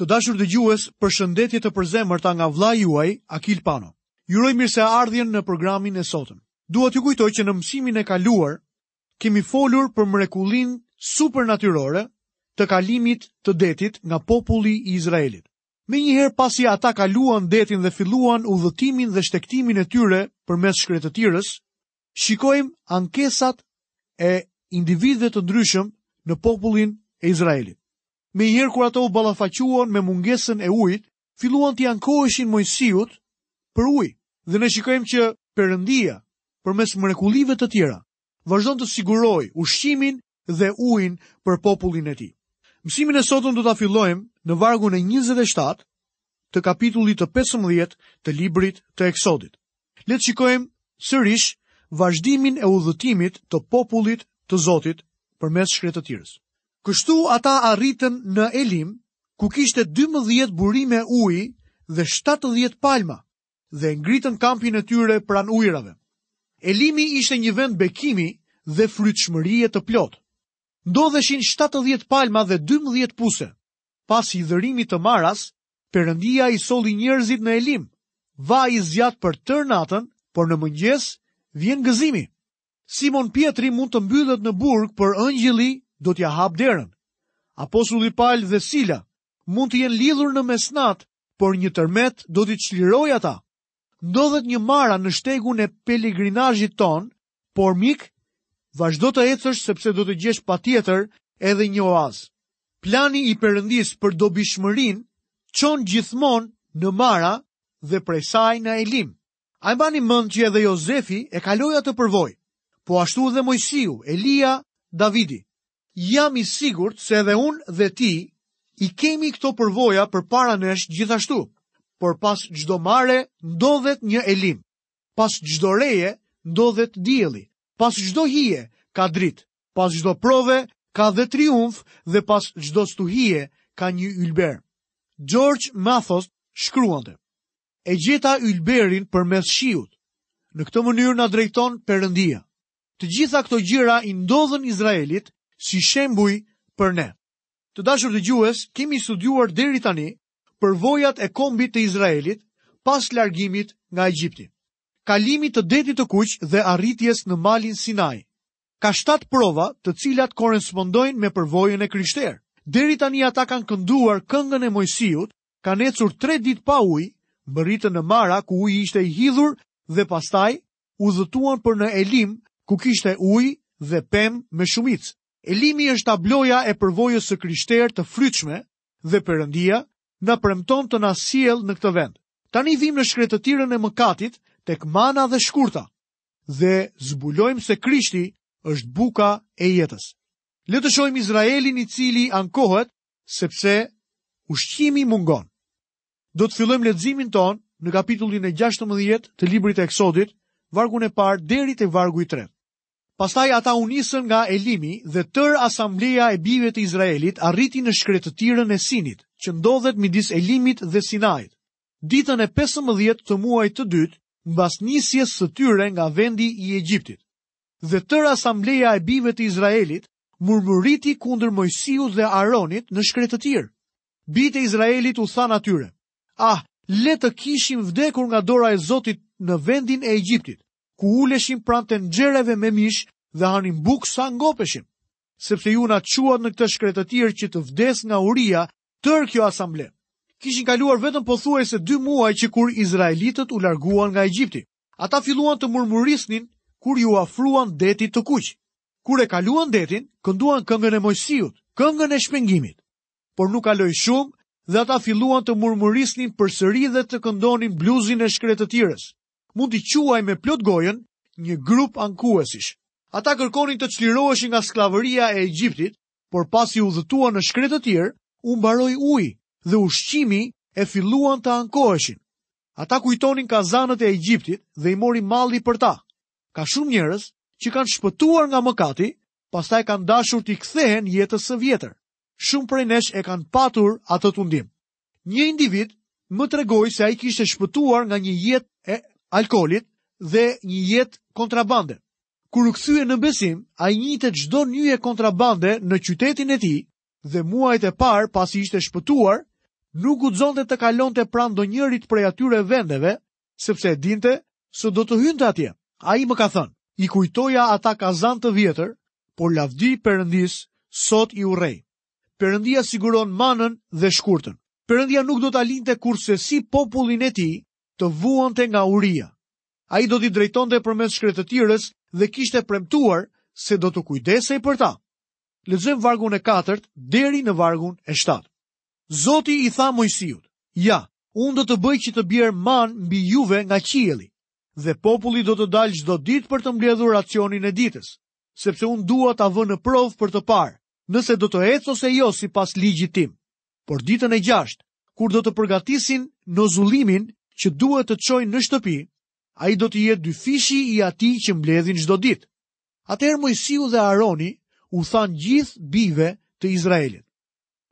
Të dashur dëgjues, përshëndetje të përzemërta nga vëllai juaj, Akil Pano. Ju uroj mirëseardhjen në programin e sotëm. Dua t'ju kujtoj që në mësimin e kaluar kemi folur për mrekullinë supernatyrore të kalimit të detit nga populli i Izraelit. Menjëherë pasi ata kaluan detin dhe filluan udhëtimin dhe shtektimin e tyre përmes shkretëtirës, shikojmë ankesat e individëve të ndryshëm në popullin e Izraelit. Menjëherë kur ata u ballafaquan me mungesën e ujit, filluan t'i ankoheshin Moisiut për ujë. Dhe ne shikojmë që Perëndia, përmes mrekullive të tjera, vazhdon të sigurojë ushqimin dhe ujin për popullin e tij. Mësimin e sotëm do ta fillojmë në vargun e njëzet e shtatë të kapitullit të pesëmbëdhjetë të librit të Eksodit. Le të shikojmë sërish vazhdimin e udhëtimit të popullit të Zotit përmes shkretëtirës. Kështu ata arritën në Elim, ku kishte 12 burime uji dhe 70 palma, dhe ngritën kampin e tyre pranë ujërave. Elimi ishte një vend bekimi dhe frytshmërie të plotë. Ndodheshin 70 palma dhe 12 puse, Pas hidhërimit të Marës, Perëndia i solli njerëzit në Elim. Vaji zgjat për tërë natën, por në mëngjes vjen gëzimi. Simon Pjetri mund të mbyllet në burg, por engjëlli do t'ia hap derën. Apostulli Pal dhe Sila mund të jenë lidhur në mesnatë, por një tërmet do t'i çlirojë ata. Ndodhet një Mara në shtegun e pelegrinazhit tonë, Por mik, vazhdo të ecësh sepse do të gjesh patjetër edhe një oaz. Plani i Perëndisë për dobishmërinë çon gjithmonë në Mara dhe prej saj në Elim. A e mbani mend që edhe Jozefi e kaloi atë përvojë? Po ashtu dhe Moisiu, Elia, Davidi. Jam i sigurt se edhe unë dhe ti i kemi këto përvoja përpara nesh gjithashtu. Por pas çdo Mare ndodhet një Elim. Pas çdo reje ndodhet dielli, pas çdo hije ka dritë, pas çdo prove ka dhe triumf dhe pas çdo stuhie ka një ylber. George Mathos shkruante: E gjeta ylberin përmes shiut. Në këtë mënyrë na drejton Perëndia. Të gjitha këto gjëra i ndodhën Izraelit si shembuj për ne. Të dashur dëgjues, kemi studiuar deri tani përvojat e kombit të Izraelit pas largimit nga Egjipti, kalimit të Detit të Kuq dhe arritjes në Malin Sinai. Ka shtatë prova të cilat korrespondojnë me përvojën e krishterë. Deri tani ata kanë kënduar këngën e Moisiut, kanë ecur tre ditë pa ujë, mbërritën në Mara ku uji ishte i hidhur dhe pastaj udhëtuan për në Elim ku kishte ujë dhe pemë me shumicë. Elimi është tabloja e përvojës së krishterë të frytshme dhe Perëndia na premton të na sjellë në këtë vend. Tani vijmë në shkretëtirën e mëkatit tek mana dhe shkurta dhe zbulojmë se Krishti është buka e jetës. Le të shohim Izraelin i cili ankohet sepse ushqimi mungon. Do të fillojmë leximin tonë në kapitullin e 16 të librit të Eksodit, vargun e parë deri te vargu i tretë. Pastaj ata u nisën nga Elimi dhe tërë asambleja e bijve të Izraelit arriti në shkretëtirën e Sinit, që ndodhet midis Elimit dhe Sinait, ditën e pesëmbëdhjetë të muajit të dytë mbas nisjes së tyre nga vendi i Egjiptit. Dhe tërë asambleja e bijve të Izraelit murmuriti kundër Moisiut dhe Aronit në shkretëtirë. Bijtë e Izraelit u thanë atyre: Ah, le të kishim vdekur nga dora e Zotit në vendin e Egjiptit, ku uleshin pranë tenxhereve me mish dhe hanin bukë sa ngopeshin. Sepse ju na çuat në këtë shkretëtirë që të vdesë nga uria tërë kjo asamble. Kishin kaluar vetëm pothuajse 2 muaj që kur izraelitët u larguan nga Egjipti. Ata filluan të murmurisnin kur iu afruan detit të kuq. Kur e kaluan detin, kënduan këngën e Moisiut, këngën e shpengimit. Por nuk kaloi shumë dhe ata filluan të murmurisnin përsëri dhe të këndonin bluzin e shkretëtirës. mund t'i quaj me plot gojën një grup ankuesish. Ata kërkonin të çliroheshin nga skllavëria e Egjiptit, por pasi udhëtuan në shkretëtirë, u mbaroi uji dhe ushqimi e filluan të ankoheshin. Ata kujtonin kazanët e Egjiptit dhe i mori malli për ta. Ka shumë njerëz që kanë shpëtuar nga mëkati, pastaj kanë dashur t'i kthehen jetës së vjetër. Shumë prej nesh e kanë patur atë tundim. Një individ më tregoi se ai kishte shpëtuar nga një jetë e alkoolit dhe një jetë kontrabande. Kur u kthye në besim, ai njihte çdo nyje kontrabande në qytetin e tij dhe muajt e parë pasi ishte shpëtuar, nuk guxonte të kalonte pranë ndonjërit prej atyre vendeve, sepse e dinte se do të hynte atje. Ai më ka thënë, "I kujtoja ata kazanë të vjetër, por lavdi Perëndisë sot i urrej." Perëndia siguron manën dhe shkurtën. Perëndia nuk do ta linte kurrsesi popullin e tij të vuante nga uria. Ai do t'i drejtonte përmes shkretëtirës dhe kishte premtuar se do të kujdesej për ta. Lexojmë vargun e katërt deri në vargun e shtatë. Zoti i tha Moisiut, ja, unë do të bëj që të bjerë manë mbi juve nga qielli, dhe populli do të dalë çdo ditë për të mbledhur racionin e ditës, sepse unë dua ta vë në provë për të parë, nëse do të ecë ose jo sipas ligjit tim. Por ditën e gjashtë, kur do të përgatisin nozullimin që duhet të çojnë në shtëpi, ai do të jetë dyfishi i atij që mbledhin çdo ditë. Atëherë Moisiu dhe Aroni u thanë gjithë bijve të Izraelit.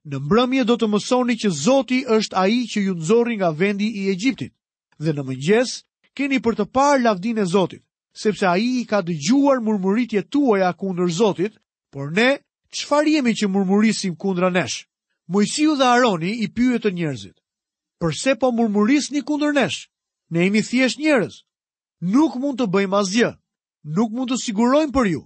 Në mbrëmje do të mësoni që Zoti është ai që ju nxori nga vendi i Egjiptit. dhe në mëngjes keni për të parë lavdinë e Zotit, sepse ai i ka dëgjuar murmuritjet tuaja kundër Zotit, por ne, çfarë jemi që murmurisim kundra nesh? Moisiu dhe Aroni i pyetën njerëzit, përse po murmurisni kundër nesh? Ne jemi thjesht njerëz. Nuk mund të bëjmë asgjë. Nuk mund të sigurojmë për ju.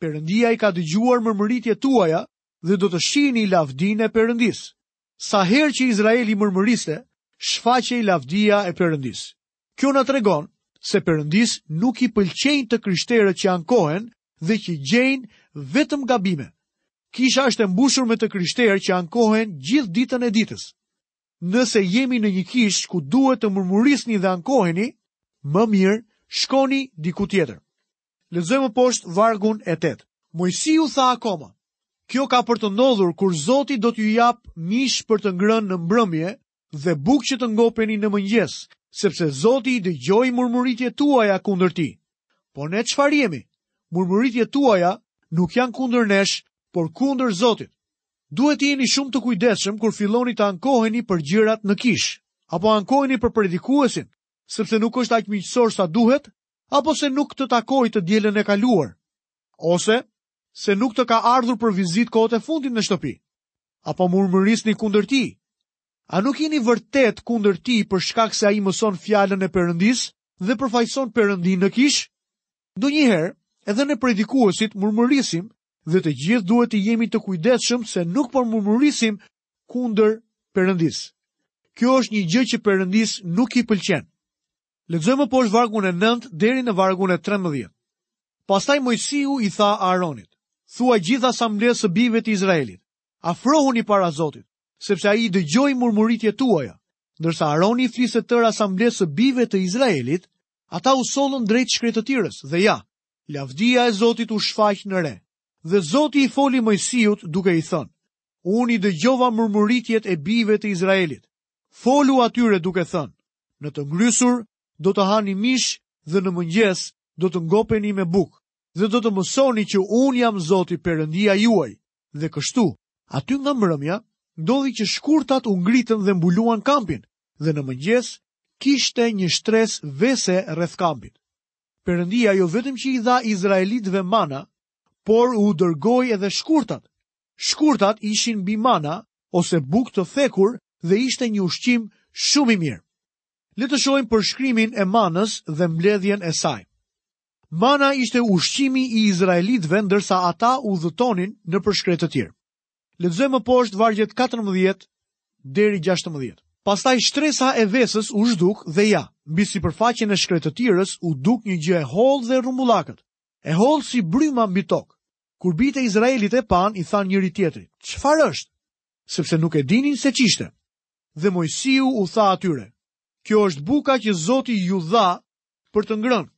Perëndia i ka dëgjuar mërmëritjet tuaja dhe do të shihni lavdinë e Perëndisë. Sa herë që Izraeli mërmëriste, shfaqej lavdia e Perëndisë. Kjo na tregon se Perëndisë nuk i pëlqejnë të krishterët që ankohen dhe që gjejnë vetëm gabime. Kisha është e mbushur me të krishterë që ankohen gjithë ditën e ditës. Nëse jemi në një kishë ku duhet të murmurisni dhe ankoheni, më mirë shkoni diku tjetër. Lexojmë poshtë vargun e 8. Moisiu tha akoma, kjo ka për të ndodhur kur Zoti do t'ju japë mish për të ngrënë në mbrëmje dhe bukë që të ngopeni në mëngjes, sepse Zoti i dëgjoi murmuritjet tuaja kundër tij. Po ne çfarë jemi? Murmuritjet tuaja nuk janë kundër nesh, por kundër Zotit. Duhet të jeni shumë të kujdesshëm kur filloni të ankoheni për gjërat në kishë, apo ankoheni për predikuesin, sepse nuk është aq miqësor sa duhet, apo se nuk të takoi të dielën e kaluar, ose se nuk të ka ardhur për vizitë kohët e fundit në shtëpi. A po murmurisni kundër tij? A nuk jeni vërtet kundër tij për shkak se ai mëson fjalën e Perëndisë dhe përfaqëson Perëndinë në kishë? Ndonjëherë, edhe ne predikuesit murmurisim dhe të gjithë duhet të jemi të kujdesshëm se nuk po murmurisim kundër Perëndisë. Kjo është një gjë që Perëndisë nuk i pëlqen. Lexojmë poshtë vargun e 9 deri në vargun e 13. Pastaj Moisiu i tha Aaronit, thuaj gjithë asamblesë së bijve të Izraelit, afrohuni para Zotit, sepse ai i dëgjoi murmuritjet tuaja. Ndërsa Aaroni i fliste tërë asamblesë së bijve të Izraelit, ata u sollën drejt shkretëtirës dhe ja, lavdia e Zotit u shfaq në re. Dhe Zoti i foli Moisiut duke i thënë, unë i dëgjova murmuritjet e bijve të Izraelit. Folu atyre duke thënë, Në të ngrysur do të hani mish dhe në mëngjes do të ngopeni me bukë dhe do të mësoni që unë jam Zoti Perëndia juaj. Dhe kështu, aty nga mbrëmja ndodhi që shkurtat u ngritën dhe mbuluan kampin dhe në mëngjes kishte një shtresë vese rreth kampit. Perëndia jo vetëm që i dha izraelitëve mana, por u dërgoi edhe shkurtat. Shkurtat ishin mbi mana ose bukë të thekur dhe ishte një ushqim shumë i mirë. Le të shohim përshkrimin e manës dhe mbledhjen e saj. Mana ishte ushqimi i izraelitëve ndërsa ata udhëtonin nëpër shkretëtirë. Lexojmë më poshtë vargjet 14 deri 16. Pastaj shtresa e vesës u zhduk dhe ja, mbi sipërfaqen e shkretëtirës u duk një gjë e hollë dhe rrumbullakët, e hollë si bryma mbi tokë. Kur bijtë e Izraelit e panë, i thanë njëri-tjetrit, Çfarë është? Sepse nuk e dinin se ç'ishte. Dhe Moisiu u tha atyre, Kjo është buka që Zoti ju dha për të ngrënë.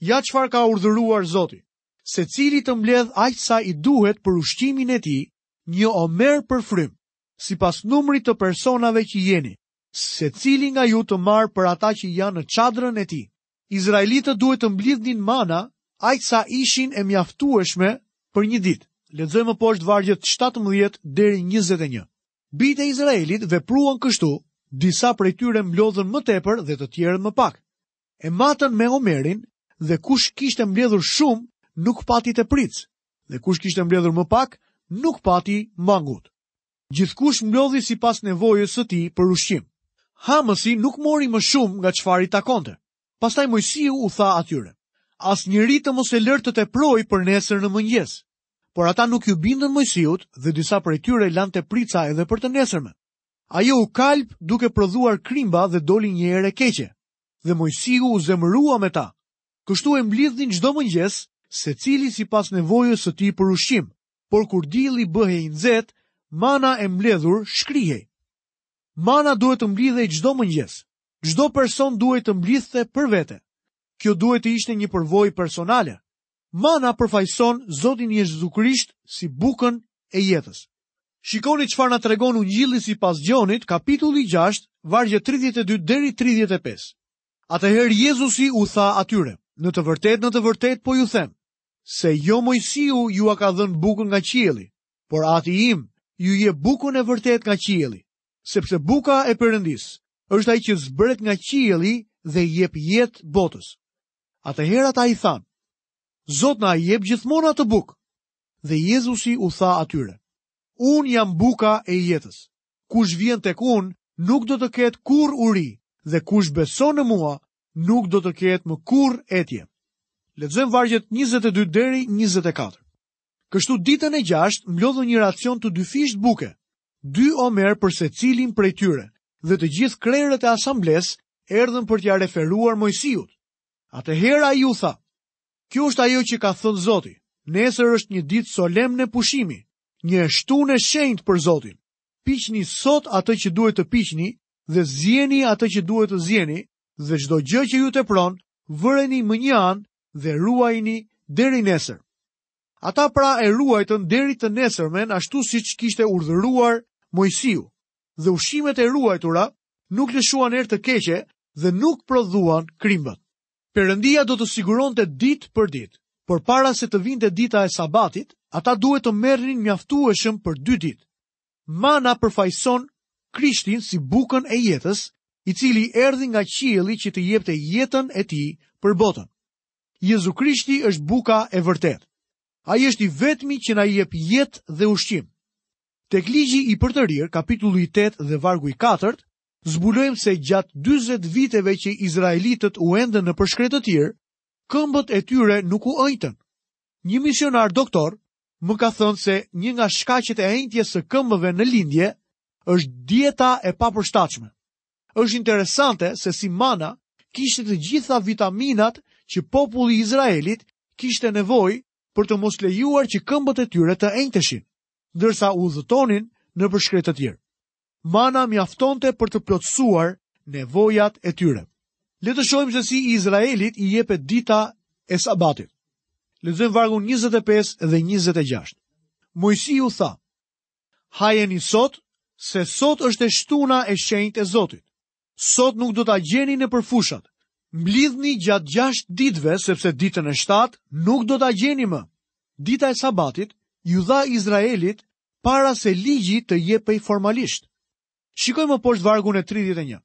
Ja çfarë ka urdhëruar Zoti, secili të mbledh aq sa i duhet për ushqimin e tij, një omer për frymë, sipas numrit të personave që jeni, secili nga ju të marrë për ata që janë në çadrën e tij. Izraelitët duhet të mblidhnin mana aq sa ishin e mjaftueshme për një ditë. Lexojmë më poshtë vargjet shtatëmbëdhjetë deri njëzet e një. Bijtë e Izraelit vepruan kështu, disa prej tyre mblodhën më tepër dhe të tjerët më pak. E matën me omerin dhe kush kishte mbledhur shumë nuk pati tepricë, dhe kush kishte mbledhur më pak nuk pati mangut. Gjithkush mblodhi sipas nevojës së tij për ushqim. Hamësi nuk mori më shumë nga çfarë i takonte. Pastaj Moisiu u tha atyre, Asnjeri të mos e lërë të teprojë për nesër në mëngjes. Por ata nuk iu bindën Moisiut dhe disa prej tyre lanë teprica edhe për të nesërmen. Ajo u kalb duke prodhuar krimba dhe doli një erë e keqe. Dhe Moisiu u zemërua me ta. Kështu e mblidhnin çdo mëngjes, secili sipas nevojës së tij për ushqim, por kur dielli bëhej i nxehtë, mana e mbledhur shkrihej. Mana duhet të mblidhej çdo mëngjes. Çdo person duhej të mblidhte për vete. Kjo duhej të ishte një përvojë personale. Mana përfaqëson Zotin Jezu Krisht si bukën e jetës. Shikoni çfarë na tregon Ungjilli sipas Gjonit, kapitulli 6, vargjet 32 deri 35. Atëherë Jezusi u tha atyre: Në të vërtetë, në të vërtetë po ju them, Se jo Moisiu jua ka dhënë bukën nga qielli, por ati im ju jep bukën e vërtetë nga qielli, sepse buka e Perëndisë është ai që zbret nga qielli dhe i jep jetë botës. Atëherë ata i thanë, Zot na jep gjithmonë atë bukë. Dhe Jezusi u tha atyre, Unë jam buka e jetës. Kush vjen tek unë, nuk do të ketë kurrë uri, dhe kush beson në mua, nuk do të ketë më kurrë etje. Lexojmë vargjet 22 deri 24. Kështu ditën e gjashtë mblodhën një racion të dyfishtë buke, dy omer për secilin prej tyre, dhe të gjithë krerët e asamblesë erdhën për t'ia referuar Moisiut. Atëherë ai u tha: Kjo është ajo që ka thënë Zoti. Nesër është një ditë solemne pushimi, një e shtunë e shenjtë për Zotin. Piqni sot atë që duhet të piqni dhe zieni atë që duhet të zieni dhe çdo gjë që ju tepron, vëreni mënjanë dhe ruajeni deri nesër. Ata pra e ruajtën deri të nesërmen ashtu siç kishte urdhëruar Moisiu, dhe ushqimet e ruajtura nuk lëshuan erë të keqe dhe nuk prodhuan krimbët. Perëndia do të siguronte ditë për ditë, por para se të vinte dita e Sabatit, ata duhet të merrnin mjaftueshëm për dy ditë. Mana përfaqëson Krishtin si bukën e jetës, i cili erdhi nga qielli që të jepte jetën e tij për botën. Jezu Krishti është buka e vërtetë. Ai është i vetmi që na jep jetë dhe ushqim. Tek ligji i përtërirë, kapitulli 8 dhe vargu i 4, zbulojmë se gjatë dyzet viteve që izraelitët u endën nëpër shkretëtirë, këmbët e tyre nuk u ënjtën. Një misionar doktor më ka thënë se një nga shkaqet e enjtjes së këmbëve në lindje është dieta e papërshtatshme. Është interesante se si mana kishte të gjitha vitaminat që populli i Izraelit kishte nevojë për të mos lejuar që këmbët e tyre të enjteshin, ndërsa udhëtonin nëpër shkretëtirë. Mana mjaftonte për të plotësuar nevojat e tyre. Le të shohim se si Izraelit i jepet dita e sabatit. Lexojmë vargun 25 dhe 26. Moisiu tha: Hajeni sot, se sot është e shtuna e shenjtë e Zotit. Sot nuk do ta gjeni nëpër fushat. Mblidhni gjatë gjashtë ditëve, sepse ditën e shtatë nuk do ta gjeni më. Dita e sabatit iu dha Izraelit para se ligji të jepej formalisht. Shikojmë më poshtë vargun e 31.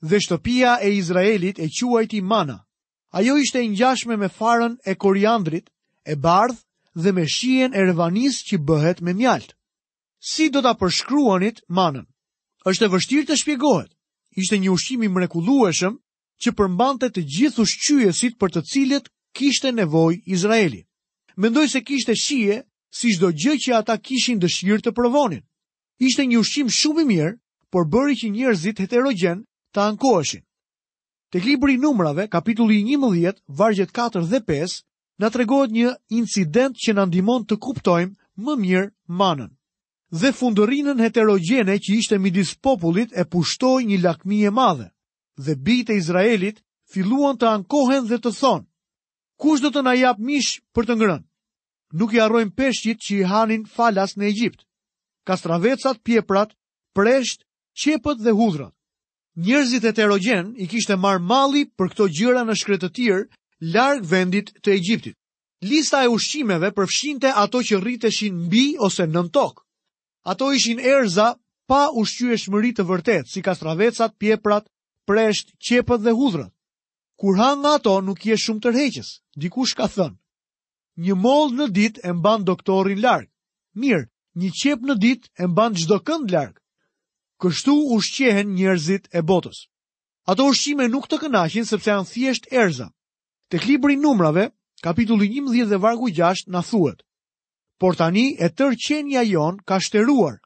Dhe shtëpia e Izraelit e quajti mana. Ajo ishte e ngjashme me farën e koriandrit, e bardhë dhe me shijen e revanisë që bëhet me mjaltë. Si do ta përshkruanit manën? Është e vështirë të shpjegohet. Ishte një ushqim i mrekullueshëm që përmbante të gjithë ushqyesit për të cilët kishte nevojë Izraeli. Mendoj se kishte shije si çdo gjë që ata kishin dëshirë të provonin. Ishte një ushqim shumë i mirë, por bëri që njerëzit heterogjen të ankoheshin. Tek libri i numrave, kapitulli 11, vargjet 4 dhe 5, na tregohet një incident që na ndihmon të kuptojmë më mirë manën. Dhe fundërrinën heterogjene që ishte midis popullit e pushtoi një lakmi e madhe. Dhe bijtë e Izraelit filluan të ankohen dhe të thonë: Kush do të na japë mish për të ngrënë? Nuk i harrojmë peshqit që i hanin falas në Egjipt. Kastravecat, pjeprat, preshtë, qepët dhe hudhrat. Njerëzit heterogjen i kishte marrë malli për këto gjëra në shkretëtirë larg vendit të Egjiptit. Lista e ushqimeve përfshinte ato që rriteshin mbi ose nën tokë. Ato ishin erëza pa ushqyeshmëri të vërtetë, si kastravecat, pjeprat, preshtë, qepët dhe hudhrat. Kur ha nga ato nuk je shumë tërheqës, dikush ka thënë. Një mollë në ditë e mban doktorin larg. Mirë, një qepë në ditë e mban çdokënd larg. Kështu ushqehen njerëzit e botës. Ato ushqime nuk të kënaqin sepse janë thjesht erëza. Tek libri i numrave, kapitulli 11 dhe vargu 6 na thuhet: Por tani e tërë qenia jonë ka shteruar.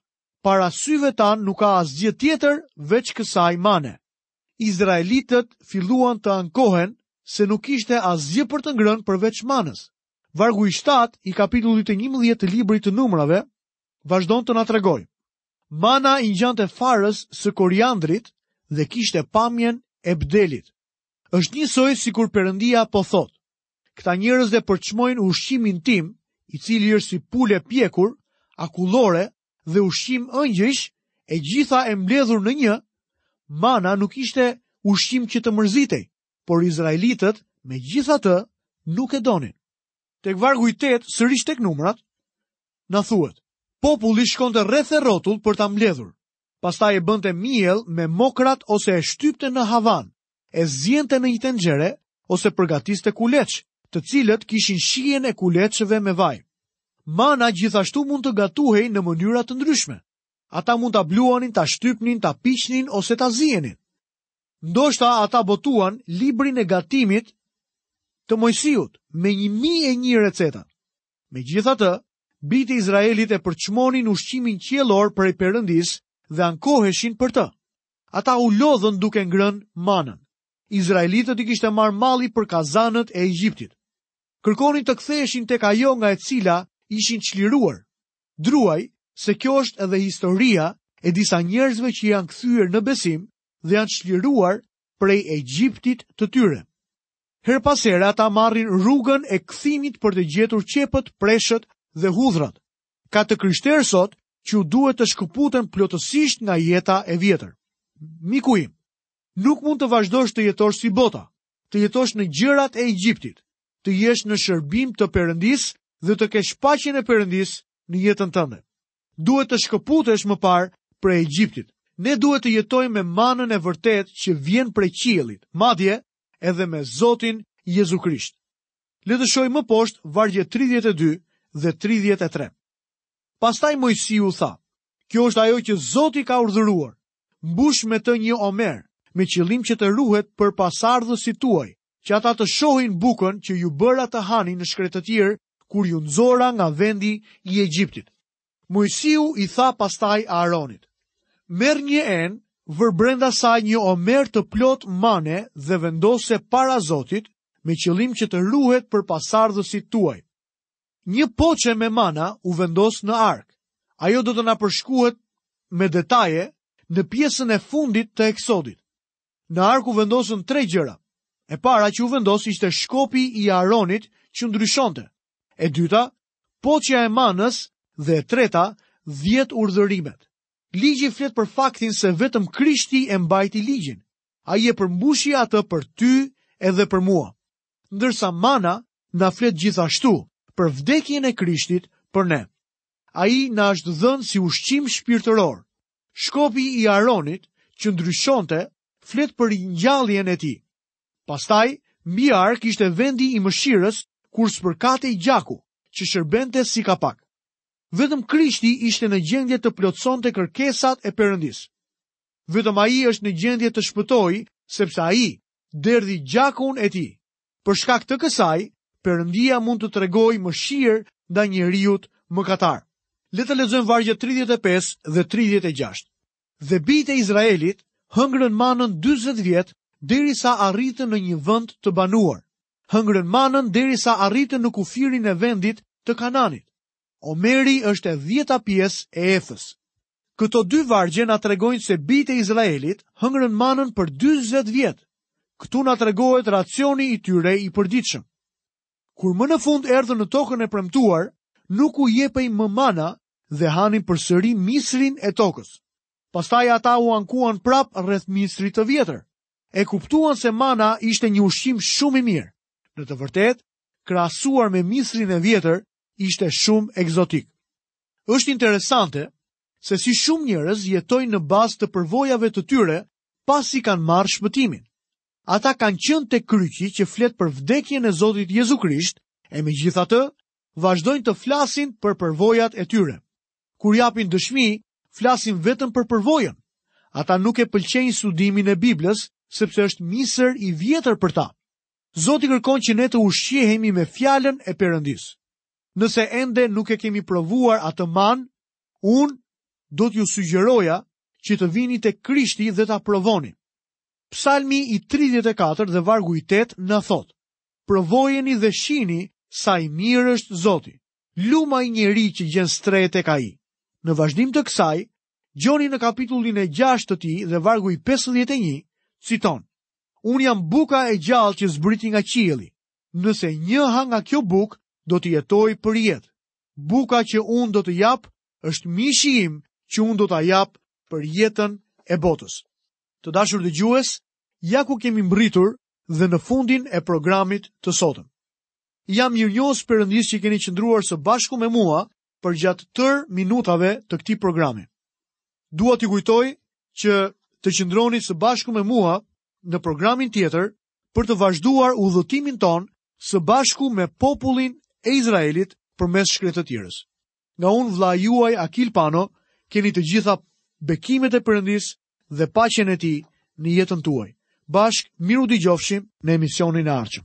Para syve tanë nuk ka asgjë tjetër veç kësaj mane. izraelitët filluan të ankohen se nuk kishte asgjë për të ngrënë përveç manës. Vargu i 7 i kapitullit të 11 të librit të numrave vazhdon të na tregojë. Mana i ngjante farës së koriandrit dhe kishte pamjen e bdelit. Është njësoj sikur perëndia po thotë. Këta njerëz e përçmojnë ushqimin tim, i cili është si pulë e pjekur, akullore dhe ushqim ëngjëjsh, e gjitha e mbledhur në një, mana nuk ishte ushqim që të mërzitej, por izraelitët megjithatë nuk e donin. Tek vargu i 8, sërish tek numrat, na thuhet, populli shkonte rreth e rrotull për ta mbledhur, pastaj e bënte miell me mokrat ose e shtypte në havan, e ziente në një tenxhere ose përgatiste kuleçë, të cilët kishin shijen e kuleçëve me vaj. Mana gjithashtu mund të gatuhej në mënyra të ndryshme. Ata mund ta bluanin, ta shtypnin, ta piqnin ose ta zienin. Ndoshta ata botuan librin e gatimit të Moisiut me një mijë e një receta. Megjithatë, bijtë e Izraelit e përçmonin ushqimin qiellor prej perëndisë dhe ankoheshin për të. Ata u lodhën duke ngrënë manën. Izraelitët i kishte marrë malli për kazanët e Egjiptit. Kërkonin të ktheheshin tek ajo nga e cila ishin çliruar. Druaj se kjo është edhe historia e disa njerëzve që janë kthyer në besim dhe janë çliruar prej Egjiptit të tyre. Herë pas here ata marrin rrugën e kthimit për të gjetur qepët, preshët dhe hudhrat. Ka të krishterë sot që u duhet të shkëputen plotësisht nga jeta e vjetër. Miku im, nuk mund të vazhdosh të jetosh si bota, të jetosh në gjërat e Egjiptit, të jesh në shërbim të Perëndisë dhe të kesh paqen e Perëndisë në jetën tënde. Duhet të shkëputesh më parë prej Egjiptit. Ne duhet të jetojmë me manën e vërtetë që vjen prej qiellit, madje edhe me Zotin Jezu Krisht. Le të shohim më poshtë vargjet 32 dhe 33. Pastaj Moisiu tha: Kjo është ajo që Zoti ka urdhëruar. Mbush me të një omer, me qëllim që të ruhet për pasardhësit tuaj, që ata të shohin bukën që ju bëra të hani në shkretëtirë kur ju nxora nga vendi i Egjiptit. Moisiu i tha pastaj Aaronit, Merr një enë, vër brenda saj një omer të plotë mane dhe vendose para Zotit, me qëllim që të ruhet për pasardhësit tuaj. Një poçe me mana u vendos në arkë. Ajo do të na përshkuhet me detaje në pjesën e fundit të eksodit. Në arkë u vendosën tre gjëra. E para që u vendos ishte shkopi i Aronit që ndryshonte. E dyta, Poçja e manës dhe e treta, dhjetë urdhërimet. Ligji flet për faktin se vetëm Krishti e mbajti ligjin. Ai e përmbushi atë për ty edhe për mua. Ndërsa mana na flet gjithashtu për vdekjen e Krishtit për ne. Ai na është dhënë si ushqim shpirtëror. Shkopi i Aronit që ndryshonte flet për ngjalljen e tij. Pastaj, mbi arkë ishte vendi i mëshirës kur spërkatej gjaku, që shërbente si kapak. Vetëm Krishti ishte në gjendje të plotësonte kërkesat e Perëndisë. Vetëm ai është në gjendje të shpëtojë, sepse ai derdhi gjakun e tij. Për shkak të kësaj, Perëndia mund të tregojë mëshirë ndaj njeriut mëkatar. Le të lexojmë vargjet 35 dhe 36. Dhe bijtë e Izraelit hëngrën manën dyzet vjet derisa arritën në një vend të banuar. Hëngrën manën derisa arritën në kufirin e vendit të Kanaanit. Omeri është e dhjeta pjesë e Efës. Këto dy vargje na tregojnë se bijtë e Izraelit hëngrën manën për dyzet vjet. Këtu na tregohet racioni i tyre i përditshëm. Kur më në fund erdhën në Tokën e Premtuar, nuk u jepej më mana dhe hanin përsëri misrin e tokës. Pastaj ata u ankuan prapë rreth misrit të vjetër. E kuptuan se mana ishte një ushqim shumë i mirë. Në të vërtetë, krahasuar me misrin e vjetër, ishte shumë ekzotik. Është interesante se si shumë njerëz jetojnë në bazë të përvojave të tyre pasi kanë marrë shpëtimin. Ata kanë qenë tek kryqi që flet për vdekjen e Zotit Jezu Krisht, e megjithatë vazhdojnë të flasin për përvojat e tyre. Kur japin dëshmi, flasin vetëm për përvojën. Ata nuk e pëlqejnë studimin e Biblës, sepse është misër i vjetër për ta. Zoti kërkon që ne të ushqehemi me fjalën e Perëndisë. Nëse ende nuk e kemi provuar atë manë, unë do t'ju sugjeroja që të vini tek Krishti dhe ta provoni. Psalmi i 34 dhe vargu i 8 na thotë, Provojeni dhe shihni sa i mirë është Zoti. Lum ai njeri që gjen strehë tek ai. Në vazhdim të kësaj, Gjoni në kapitullin e 6 të tij dhe vargu i 51 citon: Unë jam buka e gjallë që zbriti nga qielli. Nëse një ha nga kjo bukë, do të jetojë për jetë. Buka që unë do të jap është mishi im që unë do ta jap për jetën e botës. Të dashur dëgjues, ja ku kemi mbërritur dhe në fundin e programit të sotëm. Jam mirënjohës Perëndisë që keni qëndruar së bashku me mua përgjatë tërë minutave të këtij programi. Dua t'ju kujtoj që të qëndroni së bashku me mua në programin tjetër për të vazhduar udhëtimin tonë së bashku me popullin e Izraelit përmes shkretëtirës. Nga unë vëllai juaj Akil Pano, keni të gjitha bekimet e Perëndisë dhe paqen e tij në jetën tuaj. Bashkë mirë u dëgjofshim në emisionin e ardhshëm.